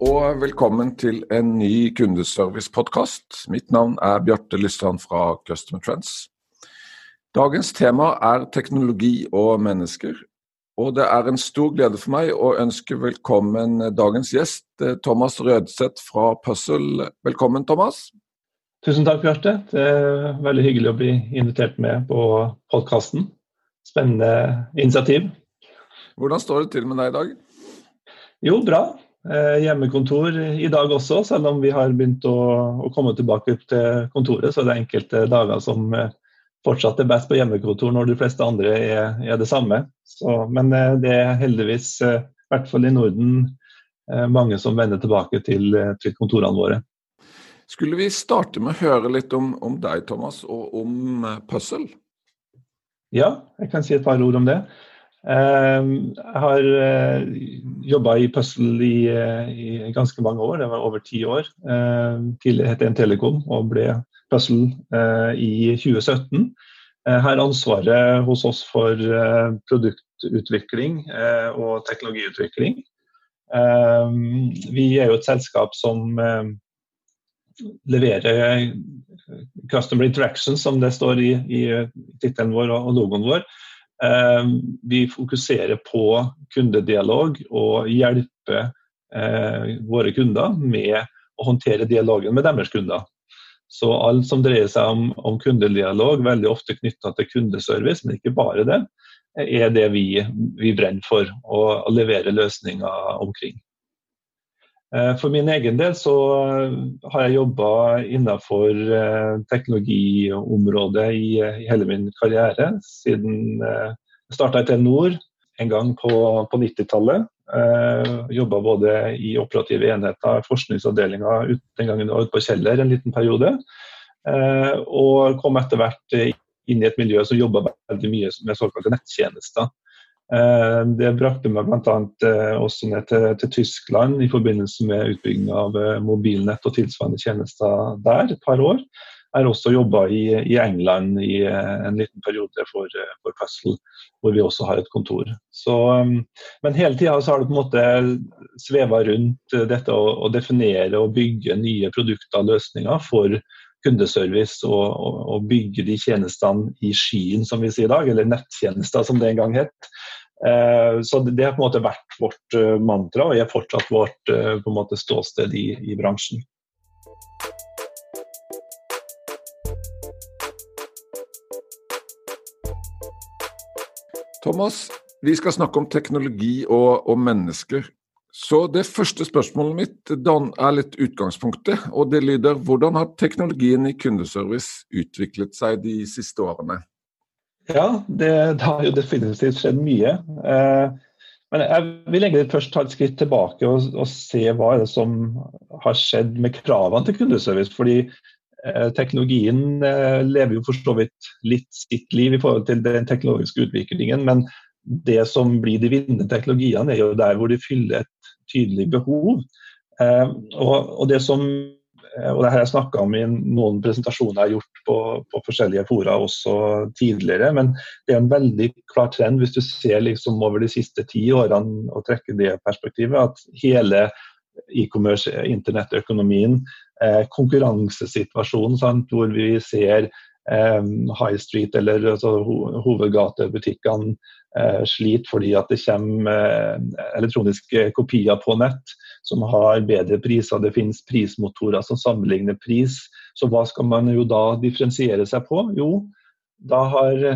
og velkommen til en ny kundeservice-podkast. Mitt navn er Bjarte Lyststrand fra Customer Trends. Dagens tema er teknologi og mennesker. Og det er en stor glede for meg å ønske velkommen dagens gjest, Thomas Rødseth fra Puzzle. Velkommen, Thomas. Tusen takk, Bjarte. Det er veldig hyggelig å bli invitert med på podkasten. Spennende initiativ. Hvordan står det til med deg i dag? Jo, bra. Eh, hjemmekontor i dag også, selv om vi har begynt å, å, komme tilbake til kontoret. Så er det enkelte dager som eh, fortsatt er best på hjemmekontor når de fleste andre er, er det samme. Så, men eh, det er heldigvis, i hvert fall i Norden, mange som vender tilbake til, til kontorene våre. Skulle vi starte med å høre litt om, om deg, Thomas, og om Puzzle? Ja, jeg kan si et par ord om det. Ehm, jeg har eh, jobba i Puzzle i, eh, i, ganske mange år, det var over ti år. Ehm, tidligere het en Telekom og ble Puzzle eh, i 2017. Jeg har ansvaret hos oss for produktutvikling og teknologiutvikling. Ehm, vi er jo et selskap som leverer Customer Interaction, som det står i, i tittelen vår og logoen vår vi fokuserer på kundedialog og hjelper eh, våre kunder med å håndtere dialogen med deres kunder. Så alt som dreier seg om, om kundedialog, veldig ofte knytta til kundeservice, men ikke bare det, er det vi, vi brenner for å levere løsninger omkring. Eh, for min egen del så har jeg jobba innenfor eh, teknologiområdet i, i, hele min karriere. Siden jeg starta i Telenor en gang på, på 90-tallet. Eh, jobba både i operative enheter, forskningsavdelinga den gangen ute på Kjeller en liten periode. Eh, og kom etter hvert inn i et miljø som jobba veldig mye med såkalte nettjenester. Eh, det brakte meg bl.a. Eh, også ned til, til, Tyskland i forbindelse med utbygging av eh, mobilnett og tilsvarende tjenester der et par år. Jeg har også jobba i, i, England i en liten periode for, for Puzzle, hvor vi også har et kontor. Så, men hele tida har det på en måte sveva rundt dette å, å, definere og bygge nye produkter og løsninger for kundeservice og, og, og, bygge de tjenestene i skyen, som vi sier i dag, eller nettjenester som det en gang het. Eh, så det har på en måte vært vårt eh, mantra og er fortsatt vårt eh, måte ståsted i, i bransjen. Thomas, vi skal snakke om teknologi og, og, mennesker. Så det første spørsmålet mitt er litt utgangspunktet. Og det lyder hvordan har teknologien i kundeservice utviklet seg de siste årene? Ja, det, det, har jo definitivt skjedd mye. Eh, men jeg vil egentlig først ta et skritt tilbake og, og, se hva er det som har skjedd med kravene til kundeservice. Fordi eh, teknologien eh, lever jo for så vidt litt sitt liv i forhold til den teknologiske utviklingen. Men det som blir de vinnende teknologiene, er jo der hvor de fyller et tydelig behov. Eh, og, og, det som og det har jeg snakka om i noen presentasjoner jeg har gjort på, på, forskjellige fora også tidligere. Men det er en veldig klar trend hvis du ser liksom over de siste ti årene og trekker det perspektivet, at hele e-commerce, internettøkonomien, eh, konkurransesituasjonen sant, hvor vi ser eh, High Street eller altså, ho hovedgatebutikkene eh, sliter fordi at det kommer eh, elektroniske kopier på nett som har bedre priser. Det finnes prismotorer som sammenligner pris. Så hva skal man jo da differensiere seg på? Jo, da har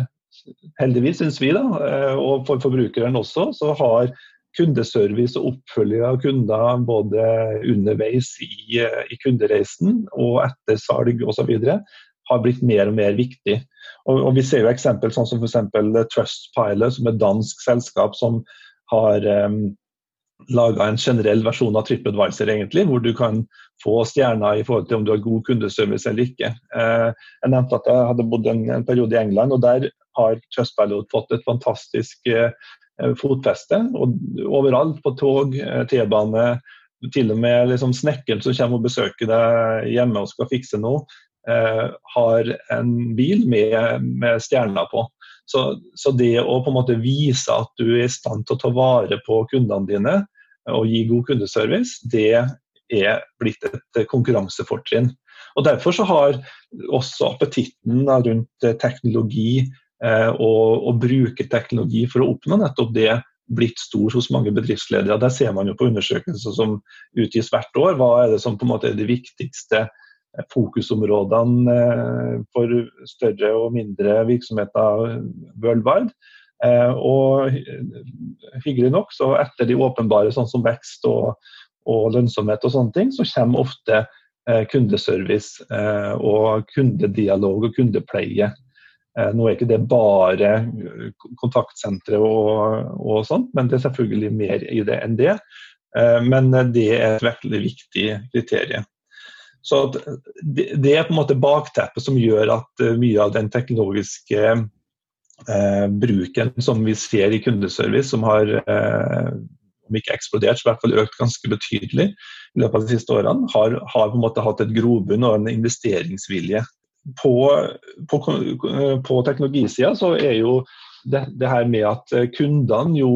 heldigvis, syns vi, da, eh, og for forbrukeren også, så har kundeservice og oppfølging av kunder både underveis i, eh, i kundereisen og etter salg osv. har blitt mer og mer viktig. Og, og Vi ser jo eksempel sånn som f.eks. Trustpilot, som er et dansk selskap som har um, laga en generell versjon av TripAdvisor, egentlig, hvor du kan få stjerner i forhold til om du har god kundeservice eller ikke. Eh, jeg nevnte at jeg hadde bodd en, periode i England, og der har Trustpilot fått et fantastisk eh, fotfeste. Og overalt, på tog, eh, T-bane, til og med liksom snekkeren som kommer og besøker deg hjemme og skal fikse noe, har en bil med, med stjerner på. Så, så, det å på en måte vise at du er i stand til å ta vare på kundene dine og gi god kundeservice, det er blitt et konkurransefortrinn. Og Derfor så har også appetitten rundt teknologi eh, og å bruke teknologi for å oppnå nettopp det blitt stor hos mange bedriftsledere. Der ser man jo på undersøkelser som utgis hvert år. Hva er det som på en måte er de viktigste fokusområdene eh, for større og mindre virksomheter worldwide. Eh, og hyggelig nok, så etter de åpenbare sånn som vekst og, og lønnsomhet og sånne ting, så kommer ofte eh, kundeservice og kundedialog og kundepleie. Nå er ikke det bare kontaktsentre og, og sånt, men det er selvfølgelig mer i det enn det. Men det er et veldig viktig kriterium. Så det er på en måte bakteppet som gjør at eh, mye av den teknologiske eh, bruken som vi ser i kundeservice, som har eh, om ikke eksplodert, så i hvert fall økt ganske betydelig i løpet av de siste årene, har, har på en måte hatt et grobunn og en investeringsvilje. På, på, på teknologisida så er jo det, det, her med at eh, kundene jo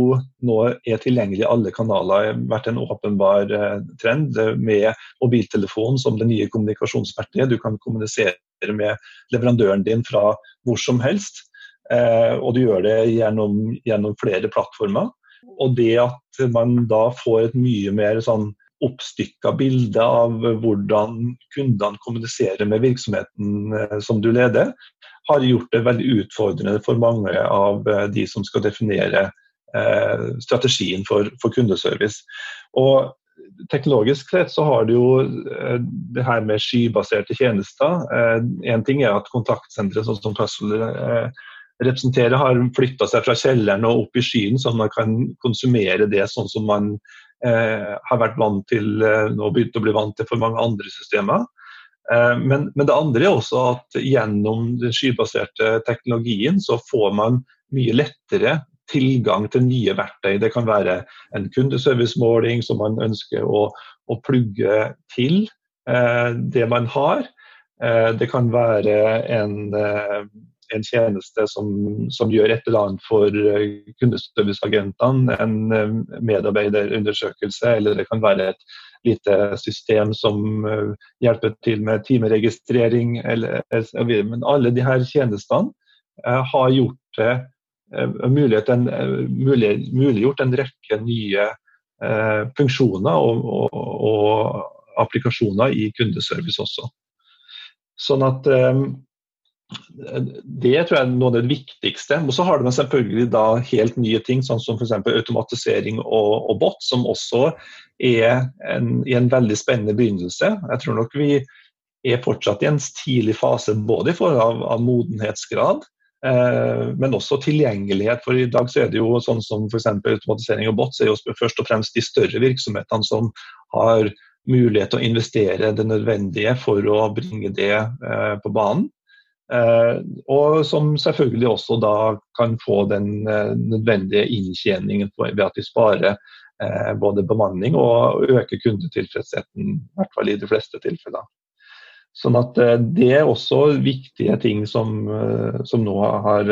nå er tilgjengelig i alle kanaler, har vært en åpenbar eh, trend med mobiltelefon som det nye kommunikasjonsverktøyet. Du kan kommunisere med leverandøren din fra hvor som helst, eh, og du gjør det gjennom, gjennom, flere plattformer. Og det at man da får et mye mer sånn oppstykka bilde av hvordan kundene kommuniserer med virksomheten som du leder, har gjort det veldig utfordrende for mange av eh, de som skal definere eh, strategien for, for, kundeservice. Og Teknologisk sett så har du jo eh, det her med skybaserte tjenester. En ting er at kontaktsentre sånn som Tussle representerer, har flytta seg fra kjelleren og opp i skyen, at man kan konsumere det sånn som man eh, har vært vant til nå begynt å bli vant til for mange andre systemer. Eh, men, men, det andre er også at gjennom den skybaserte teknologien så får man mye lettere tilgang til nye verktøy. Det kan være en kundeservicemåling som man ønsker å, å plugge til eh, det man har. Eh, det kan være en, eh, en tjeneste som, som, gjør et eller annet for eh, kundeserviceagentene, en eh, medarbeiderundersøkelse, eller det kan være et lite system som eh, hjelper til med timeregistrering. Eller, men alle disse tjenestene eh, har gjort det eh, muliggjort en, muliggjort en rekke nye funksjoner og, og, og applikasjoner i kundeservice også. Sånn at det tror jeg er noe av det viktigste. Og så har man selvfølgelig da helt nye ting, sånn som f.eks. automatisering og, og, bot, som også er en, i en veldig spennende begynnelse. Jeg tror nok vi er fortsatt i en tidlig fase både i forhold av, av modenhetsgrad, eh, men også tilgjengelighet. For i dag så er det jo sånn som f.eks. automatisering og bot, så er jo først og fremst de større virksomhetene som har mulighet til å investere det nødvendige for å bringe det eh, på banen. Eh, og som selvfølgelig også da kan få den eh, nødvendige inntjeningen ved at de sparer eh, både bemanning og øker kundetilfredsheten, i hvert fall i de fleste tilfeller. Sånn at Det er også viktige ting som, som nå har,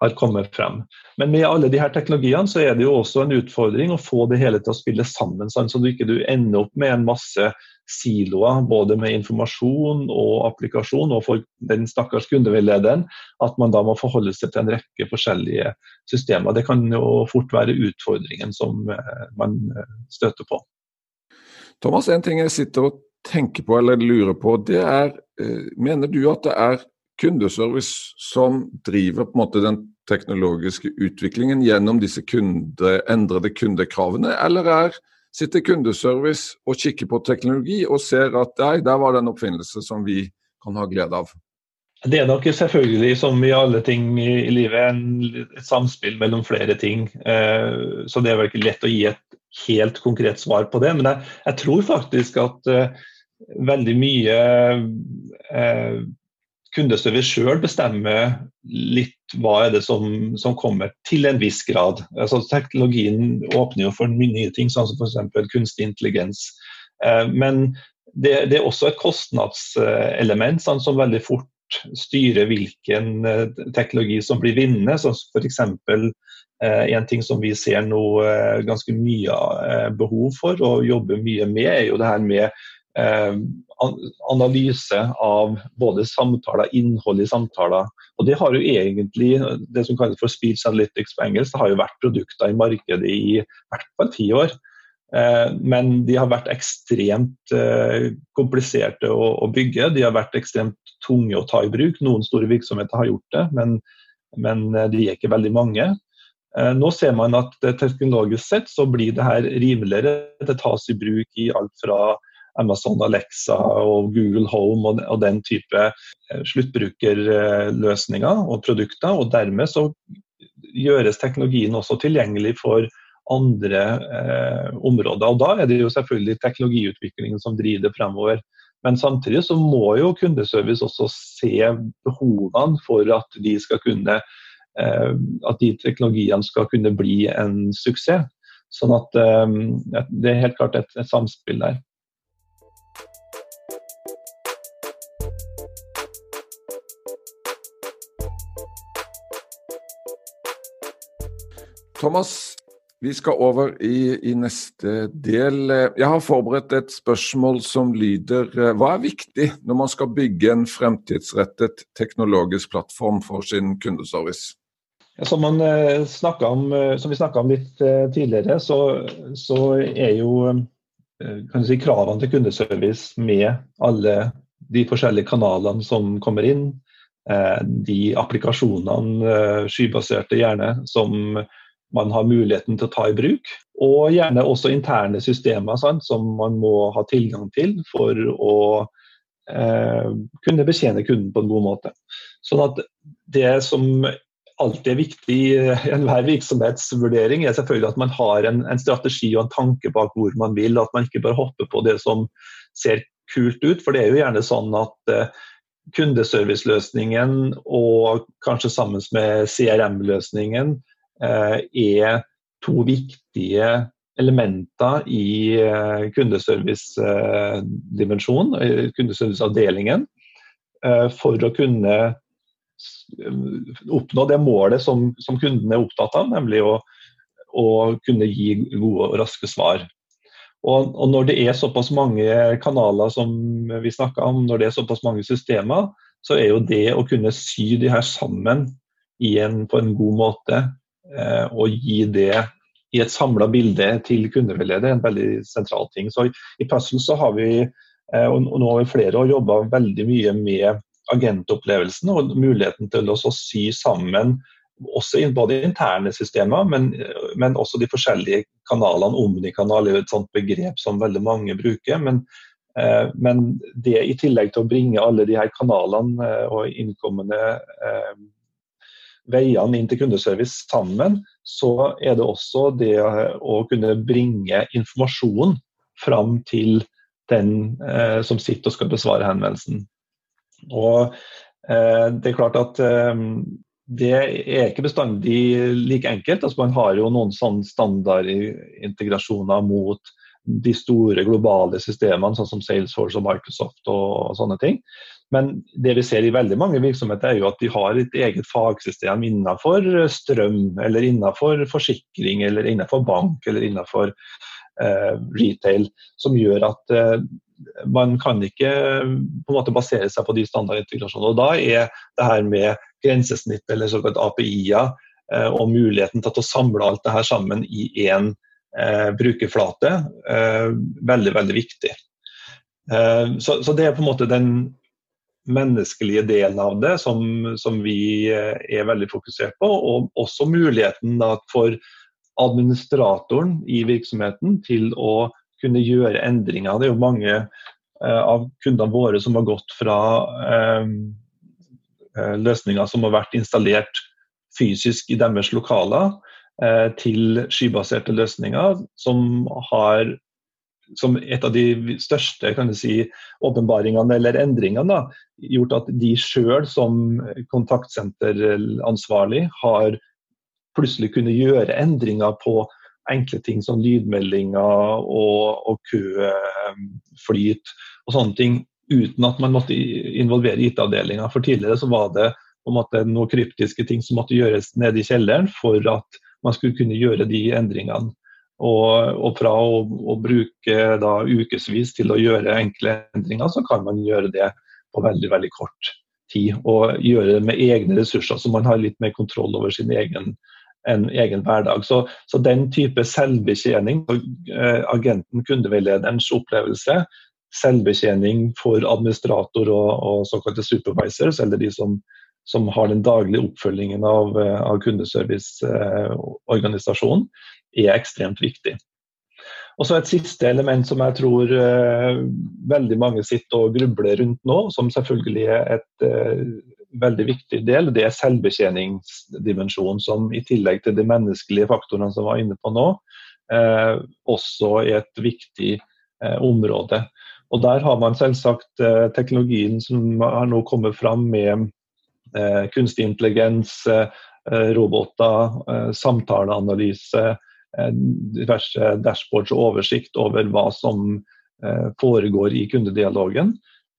har, kommet frem. Men med alle de her teknologiene så er det jo også en utfordring å få det hele til å spille sammen, sånn så du ikke du ender opp med en masse siloer, både med informasjon og applikasjon, og for den stakkars kundeveilederen, at man da må forholde seg til en rekke forskjellige systemer. Det kan jo fort være utfordringen som eh, man eh, støter på. Thomas, en ting jeg sitter og tenker på eller lurer på, det er eh, Mener du at det er kundeservice som driver på en måte den teknologiske utviklingen gjennom disse kunde, endrede kundekravene, eller er sitter kundeservice og kikker på teknologi og ser at nei, der var det en oppfinnelse som vi kan ha glede av. Det er nok selvfølgelig, som i alle ting i livet, et samspill mellom flere ting. Eh, så det er vel ikke lett å gi et helt konkret svar på det, men jeg, jeg tror faktisk at uh, veldig mye uh, kundeservice sjøl bestemmer litt hva er det som, som, kommer, til en viss grad. Altså, teknologien åpner jo for nye ting, sånn som f.eks. kunstig intelligens. Uh, men det, det, er også et kostnadselement sånn, som veldig fort styrer hvilken teknologi som blir vinnende. Sånn F.eks. Eh, en ting som vi ser nå eh, ganske mye eh, behov for og jobber mye med, er jo det her med analyse av både samtaler, innhold i samtaler. Og Det har jo egentlig, det som kalles for speech analytics på engelsk, det har jo vært produkter i markedet i hvert fall ti år. Men de har vært ekstremt kompliserte å bygge. De har vært ekstremt tunge å ta i bruk. Noen store virksomheter har gjort det, men, men de er ikke veldig mange. Eh, nå ser man at teknologisk sett så blir det her rimeligere. Det tas i bruk i alt fra Amazon Alexa og Google Home og, og den type eh, sluttbrukerløsninger og produkter. og Dermed så gjøres teknologien også tilgjengelig for andre eh, områder. og Da er det jo selvfølgelig teknologiutviklingen som driver det fremover. Men samtidig så må jo kundeservice også se behovene for at de skal kunne Eh, at de teknologiene skal kunne bli en suksess. Sånn at eh, det er helt klart et, et samspill der. Thomas, vi skal over i, i, neste del. Jeg har forberedt et spørsmål som lyder Hva er viktig når man skal bygge en fremtidsrettet teknologisk plattform for sin kundeservice? Som, man, eh, om, eh, som vi snakka om litt eh, tidligere, så, så er jo si, kravene til kundeservice med alle de forskjellige kanalene som kommer inn, de applikasjonene, skybaserte gjerne, som man har muligheten til å ta i bruk. Og gjerne også interne systemer sant, som man må ha tilgang til for å eh, kunne betjene kunden på en god måte. Sånn at det som alltid er viktig i enhver virksomhetsvurdering, er selvfølgelig at man har en, en, strategi og en tanke bak hvor man vil. At man ikke bare hopper på det som ser kult ut. For det er jo gjerne sånn at eh, kundeserviceløsningen og kanskje sammen med CRM-løsningen er to viktige elementer i uh, kundeservice-dimensjonen, kundeserviceavdelingen, for å kunne oppnå det målet som, som kunden er opptatt av, nemlig å, å kunne gi gode og raske svar. Og, og, Når det er såpass mange kanaler som vi snakka om, når det er såpass mange systemer, så er jo det å kunne sy de her sammen en, på en god måte eh, og gi det i et samla bilde til kundeveileder en veldig sentral ting. Så I, i Puzzle så har vi eh, og nå har vi flere år jobba veldig mye med agentopplevelsen og muligheten til å sy sammen også både interne systemer, men, men, også de forskjellige kanalene. Omnikanal er et sånt begrep som veldig mange bruker. Men, eh, men, det i tillegg til å bringe alle de her kanalene eh, og innkommende eh, veiene inn til kundeservice sammen, så er det også det å kunne bringe informasjon fram til den eh, som sitter og skal besvare henvendelsen. Og eh, det er klart at eh, det er ikke bestandig like enkelt. Altså, man har jo noen sånne standardintegrasjoner mot de store globale systemene, sånn som Salesforce og Microsoft og, og sånne ting. Men det vi ser i veldig mange virksomheter er jo at de har et eget fagsystem innenfor strøm, eller innenfor forsikring, eller innenfor bank eller innenfor eh, retail, som gjør at eh, man kan ikke på en måte basere seg på de standardintegrasjonene. Og Da er det her med grensesnitt eller såkalt API-er eh, og muligheten til å samle alt det her sammen i én eh, brukerflate eh, veldig, veldig viktig. Eh, så, så, det er på en måte den menneskelige delen av det som, som vi eh, er veldig fokusert på. Og også muligheten for administratoren i virksomheten til å kunne gjøre endringer. Det er jo mange uh, av kundene våre som har gått fra eh, løsninger som har vært installert fysisk i deres lokaler, eh, til skybaserte løsninger, som har som et av de største si, åpenbaringene eller endringene da, gjort at de sjøl som kontaktsenteransvarlig har plutselig kunnet gjøre endringer på enkle ting som lydmeldinger og, og køflyt og sånne ting uten at man måtte involvere IT-avdelinga. For tidligere så var det måte noen kryptiske ting som måtte gjøres nede i kjelleren for at man skulle kunne gjøre de endringene. Og, og fra å, å bruke da ukevis til å gjøre enkle endringer, så kan man gjøre det på veldig veldig kort tid. Og gjøre det med egne ressurser, så man har litt mer kontroll over sin egen, en egen hverdag. Så, så den type selvbetjening, eh, agenten, kundeveilederens opplevelse, selvbetjening for administrator og, og såkalte supervisors, eller de som, som, har den daglige oppfølgingen av, eh, av kundeserviceorganisasjonen, er ekstremt viktig. Og så Et siste element som jeg tror uh, veldig mange sitter og grubler rundt nå, som selvfølgelig er et uh, veldig viktig del, det er selvbetjeningsdimensjonen, som i tillegg til de menneskelige faktorene som var inne på nå, uh, også er et viktig område. Og Der har man selvsagt teknologien som har nå kommet fram med kunstig intelligens, roboter, samtaleanalyse, diverse dashboards og oversikt over hva som foregår i kundedialogen,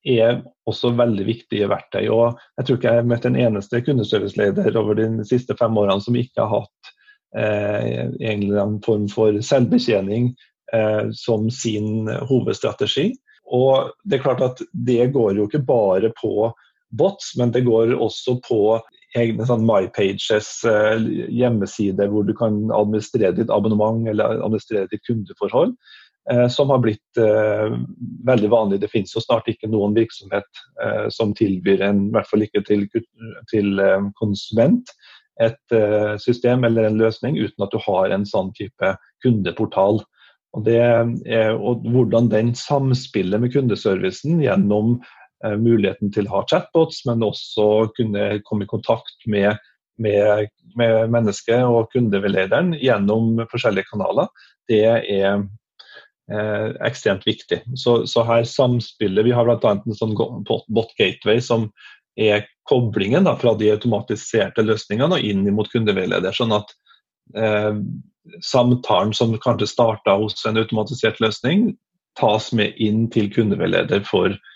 er også veldig viktige verktøy. Og jeg tror ikke jeg har møtt en eneste kundeserviceleder over de siste fem årene som ikke har hatt eh, en form for selvbetjening eh, som sin hovedstrategi. Og det er klart at det går jo ikke bare på bots, men det går også på egne sånn MyPages eh, hjemmesider hvor du kan administrere ditt abonnement eller administrere ditt kundeforhold. Eh, som har blitt eh, veldig vanlig. Det finnes jo snart ikke noen virksomhet som tilbyr en, i hvert fall ikke til, til konsument, et system eller en løsning uten at du har en sånn type kundeportal. Og, det, og hvordan den samspiller med kundeservicen gjennom muligheten til å ha chatbots, men også kunne komme i kontakt med, med, med mennesket og kundeveilederen gjennom forskjellige kanaler, det er eh, ekstremt viktig. Så, så, her samspillet Vi har bl.a. en sånn bot gateway som er koblingen da, fra de automatiserte løsningene og inn mot kundeveileder. sånn at eh, samtalen som kanskje starta hos en automatisert løsning, tas med inn til kundeveileder for eh,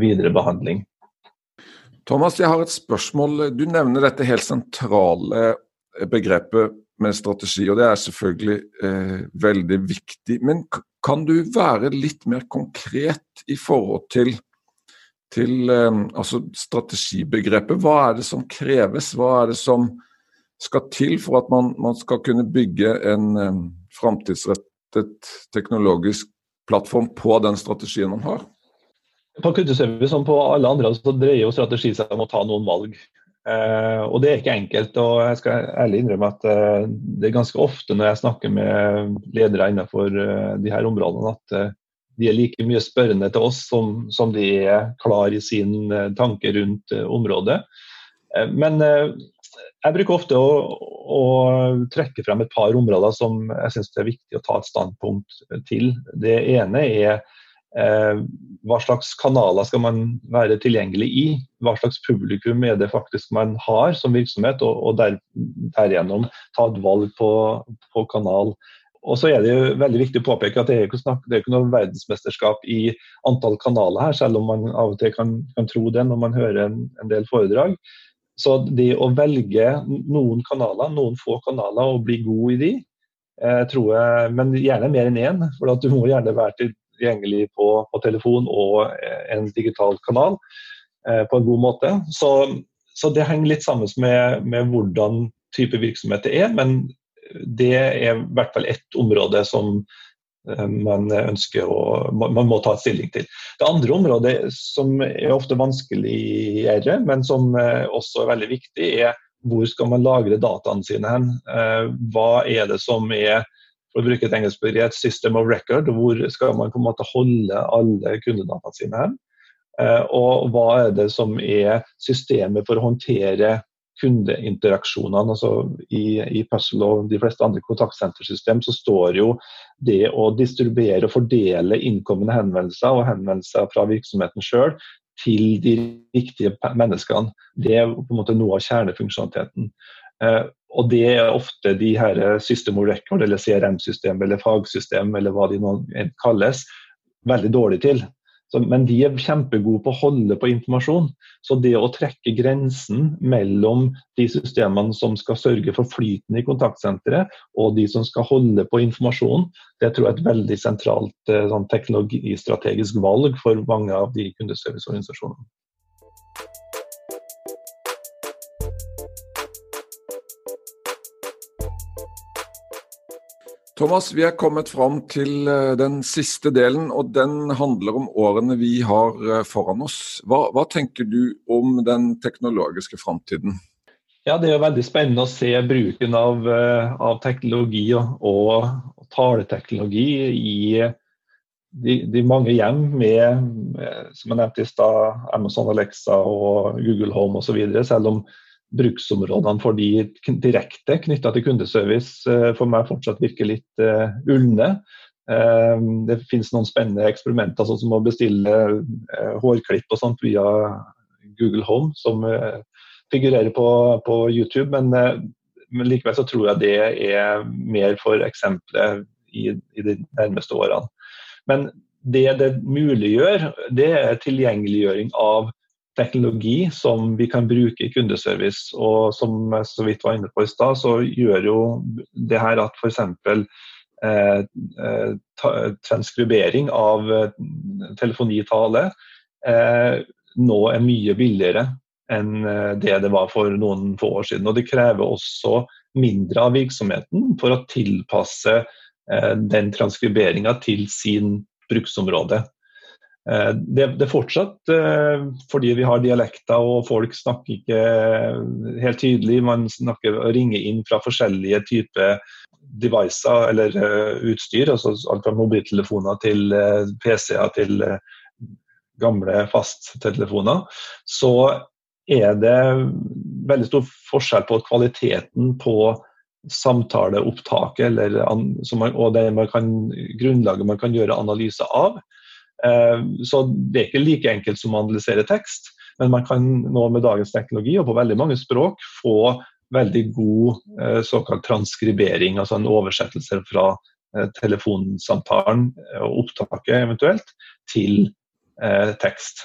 videre behandling. Thomas, jeg har et spørsmål. Du nevner dette helt sentrale begrepet med strategi, og det er selvfølgelig eh, veldig viktig. Men kan du være litt mer konkret i forhold til, til eh, altså strategibegrepet? Hva er det som kreves? Hva er det som skal til for at man, man skal kunne bygge en eh, framtidsrettet teknologisk plattform på den strategien man har? På kundeservice som på alle andre så dreier jo strategi seg om å ta noen valg. Eh, og Det er ikke enkelt. og Jeg skal ærlig innrømme at eh, det er ganske ofte når jeg snakker med ledere innenfor eh, de her områdene, at eh, de er like mye spørrende til oss som, som de er klar i sin eh, tanke rundt eh, området. Men jeg bruker ofte å, å, trekke frem et par områder som jeg syns er viktig å ta et standpunkt til. Det ene er hva slags kanaler skal man være tilgjengelig i? Hva slags publikum er det faktisk man har som virksomhet, og, og der, derigjennom ta et valg på, på kanal. Og så er det jo veldig viktig å påpeke at det er ikke, snakk, det er ikke noe verdensmesterskap i antall kanaler her, selv om man av og til kan, kan tro det når man hører en, en del foredrag. Så det å velge noen kanaler, noen få kanaler og bli god i de, eh, tror jeg, men gjerne mer enn én, for du må gjerne være tilgjengelig på, på telefon og eh, en digital kanal eh, på en god måte. Så, så det henger litt sammen med, med, hvordan type virksomhet det er, men det er i hvert fall ett område som Eh, man ønsker å man må ta et stilling til. Det andre området som er ofte vanskeligere, men som også er veldig viktig, er hvor skal man lagre dataene sine hen. Hva er det som er for å bruke et engelsk begrep, system of record, hvor skal man på en måte holde alle kundedataene sine hen? Og hva er det som er systemet for å håndtere kundeinteraksjonene. altså I, i Puzzle og de fleste andre kontaktsentersystem så står jo det å distribuere og fordele innkommende henvendelser og henvendelser fra virksomheten sjøl til de riktige menneskene. Det er på en måte noe av kjernefunksjonaliteten. Og Det er ofte de her system of record eller CRM-system eller fagsystem eller hva de nå kalles, veldig dårlig til. Så, men de er kjempegode på å holde på informasjon. Så det å trekke grensen mellom de systemene som skal sørge for flyten i kontaktsenteret, og de som skal holde på informasjonen, det tror jeg er et veldig sentralt eh, sånn, teknologistrategisk valg for mange av de kundeserviceorganisasjonene. Thomas, vi er kommet fram til eh, den siste delen, og den handler om årene vi har eh, foran oss. Hva, hva tenker du om den teknologiske framtiden? Ja, Det er veldig spennende å se bruken av, eh, av teknologi og, og taleteknologi i de, de, mange hjem med som jeg nevnte i stad, Amazon Alexa og Google Home osv. Selv om bruksområdene for de direkte knytta til kundeservice eh, for meg fortsatt virker litt uh, ulne. Uh, det finnes noen spennende eksperimenter, sånn som å bestille hårklipp og sånt via Google Home, som figurerer på, på YouTube. Men, men, likevel så tror jeg det er mer for eksempelet i, i de nærmeste årene. Men det det muliggjør, det er tilgjengeliggjøring av teknologi som vi kan bruke i kundeservice. Og som jeg så vidt var inne på i stad, så gjør jo det her at f.eks. Eh, eh, transkribering av eh, telefonitale eh, nå er mye billigere enn eh, det det var for noen få år siden. Og det krever også mindre av virksomheten for å tilpasse eh, den transkriberinga til sin bruksområde. Eh, det, er fortsatt eh, fordi vi har dialekter og folk snakker ikke helt tydelig. Man snakker og ringer inn fra forskjellige typer devices eller utstyr. altså Alt fra mobiltelefoner til PC-er til gamle fasttelefoner. Så er det veldig stor forskjell på kvaliteten på samtaleopptaket og det man kan, grunnlaget man kan gjøre analyse av. Eh, så det er ikke like enkelt som å analysere tekst, men man kan nå med dagens teknologi og på veldig mange språk få veldig god eh, såkalt transkribering, altså en oversettelse fra eh, telefonsamtalen og opptaket eventuelt til tekst.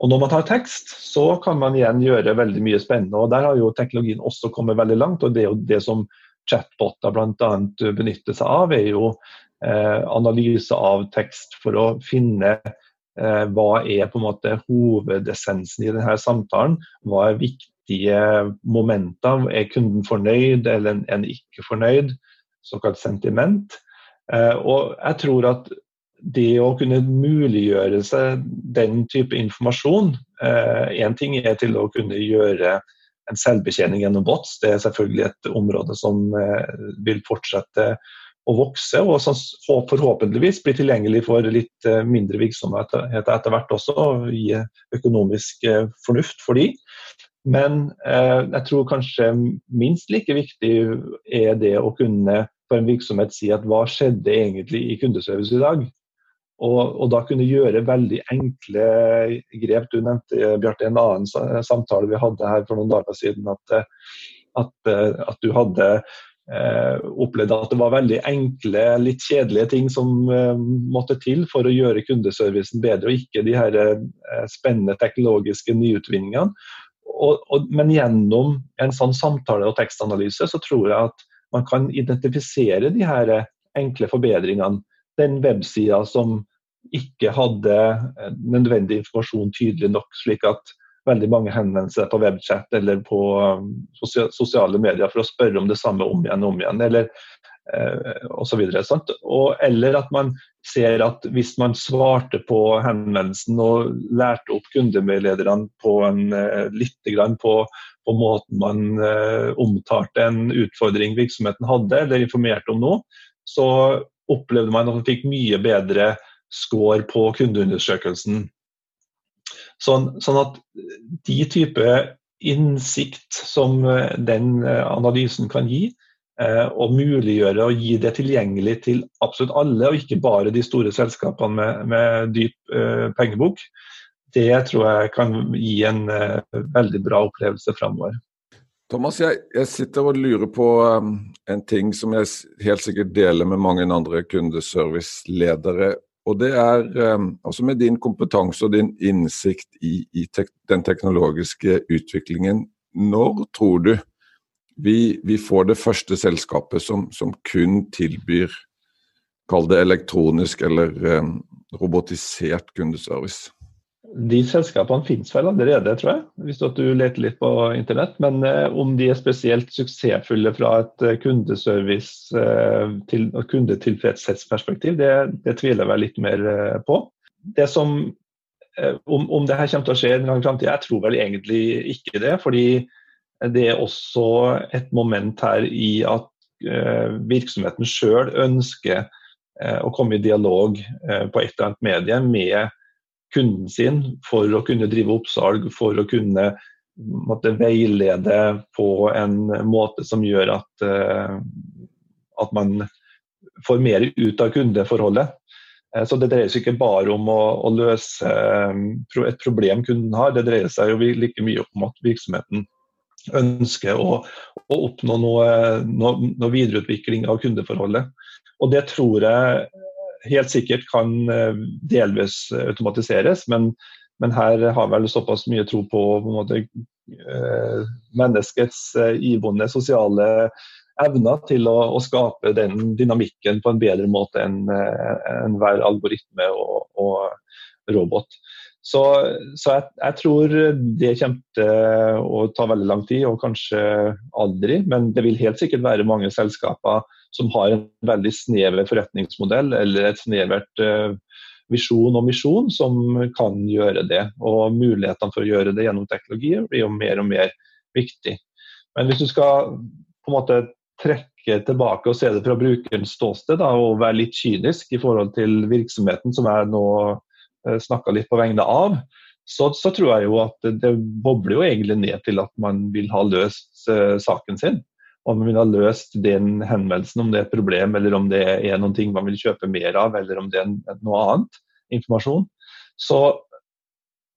Og Når man tar tekst, så kan man igjen gjøre veldig mye spennende. og Der har jo teknologien også kommet veldig langt. og Det er jo det som chatboter bl.a. benytter seg av, er jo analyse av tekst for å finne eh, hva er på en måte hovedessensen i denne samtalen. Hva er viktige momenter? Er kunden fornøyd eller en ikke fornøyd? Såkalt sentiment. Eh, og jeg tror at det å kunne muliggjøre seg den type informasjon Én ting er til å kunne gjøre en selvbetjening gjennom bots. Det er selvfølgelig et område som vil fortsette å vokse, og forhåpentligvis bli tilgjengelig for litt eh, mindre virksomhet etter hvert også, og gi økonomisk eh, fornuft for de. Men eh, jeg tror kanskje minst like viktig er det å kunne for en virksomhet si at hva skjedde egentlig i kundeservice i dag? Og, og da kunne gjøre veldig enkle grep. Du nevnte Bjarte, en annen samtale vi hadde her for noen dager siden, at, at, at du hadde eh, opplevde at det var veldig enkle, litt kjedelige ting som eh, måtte til for å gjøre kundeservicen bedre, og ikke de her eh, spennende teknologiske nyutvinningene. Og, og, men gjennom en sånn samtale- og tekstanalyse så tror jeg at man kan identifisere de her eh, enkle forbedringene. Den websida som ikke hadde eh, nødvendig informasjon tydelig nok, slik at veldig mange henvendelser på webchat eller på um, sosiale medier for å spørre om det samme om igjen og om igjen. eller eh, og, eller at man ser at hvis man svarte på henvendelsen og lærte opp kundemedlederne på en, eh, litt på, på måten man eh, omtalte en utfordring virksomheten hadde, eller informerte om noe, så opplevde man at man fikk mye bedre score på kundeundersøkelsen. Sånn, sånn, at de type innsikt som den analysen kan gi, og muliggjøre å gi det tilgjengelig til absolutt alle, og ikke bare de store selskapene med, med dyp pengebok, det tror jeg kan gi en veldig bra opplevelse framover. Thomas, jeg, jeg, sitter og lurer på um, en ting som jeg helt sikkert deler med mange andre kundeserviceledere. Og det er um, altså med din kompetanse og din innsikt i, i tek den teknologiske utviklingen. Når tror du vi, vi får det første selskapet som, som kun tilbyr, kall det elektronisk eller um, robotisert kundeservice? De selskapene finnes vel allerede, tror jeg, hvis du leter litt på internett. Men eh, om de er spesielt suksessfulle fra et eh, kundeservice- eh, og kundetilfredshetsperspektiv, det, det, tviler jeg vel litt mer på. Det som, om, om, det her kommer til å skje i en framtid, jeg tror vel egentlig ikke det. fordi det er også et moment her i at virksomheten sjøl ønsker å komme i dialog på et eller annet medie med kunden sin for å kunne drive oppsalg, for å kunne måtte veilede på en måte som gjør at, uh, at man får mer ut av kundeforholdet. Uh, så Det dreier seg ikke bare om å, å løse uh, et problem kunden har, det dreier seg jo like mye om at virksomheten ønsker å, å oppnå noe, noe, noe videreutvikling av kundeforholdet. Og Det tror jeg helt sikkert kan eh, delvis automatiseres, men, men her har vel såpass mye tro på, på måte, eh, menneskets eh, iboende sosiale evner til å, å, skape den dynamikken på en bedre måte enn en hver algoritme og, og robot. Så, så jeg, jeg, tror det kommer til å ta veldig lang tid, og kanskje aldri. Men det vil helt sikkert være mange selskaper som har en veldig snever forretningsmodell eller et snevert uh, visjon og misjon som kan gjøre det. Og mulighetene for å gjøre det gjennom teknologi blir jo mer og mer viktig. Men hvis du skal på en måte trekke tilbake og se det fra brukerens ståsted da, og være litt kynisk i forhold til virksomheten, som jeg nå uh, snakka litt på vegne av, så, så, tror jeg jo at det bobler jo egentlig ned til at man vil ha løst uh, saken sin om man vil ha løst den henvendelsen, om det er et problem, eller om det er noen ting man vil kjøpe mer av, eller om det er noe annet informasjon. Så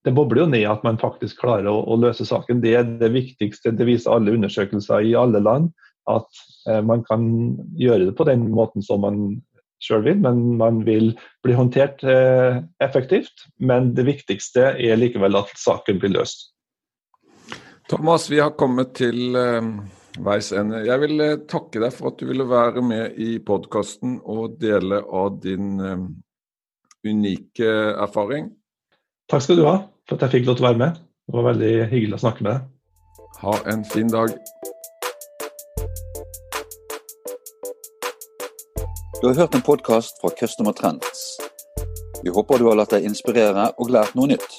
det bobler jo ned at man faktisk klarer å, å løse saken. Det er det viktigste. Det viser alle undersøkelser i alle land. At eh, man kan gjøre det på den måten som man sjøl vil, men man vil bli håndtert eh, effektivt. Men det viktigste er likevel at saken blir løst. Thomas, vi har kommet til eh veis ende. Jeg vil eh, takke deg for at du ville være med i podkasten og dele av din um, unike erfaring. Takk skal du ha for at jeg fikk lov til å være med. Det var veldig hyggelig å snakke med deg. Ha en fin dag. Du har hørt en podkast fra Customer Trends. Vi håper du har latt deg inspirere og lært noe nytt.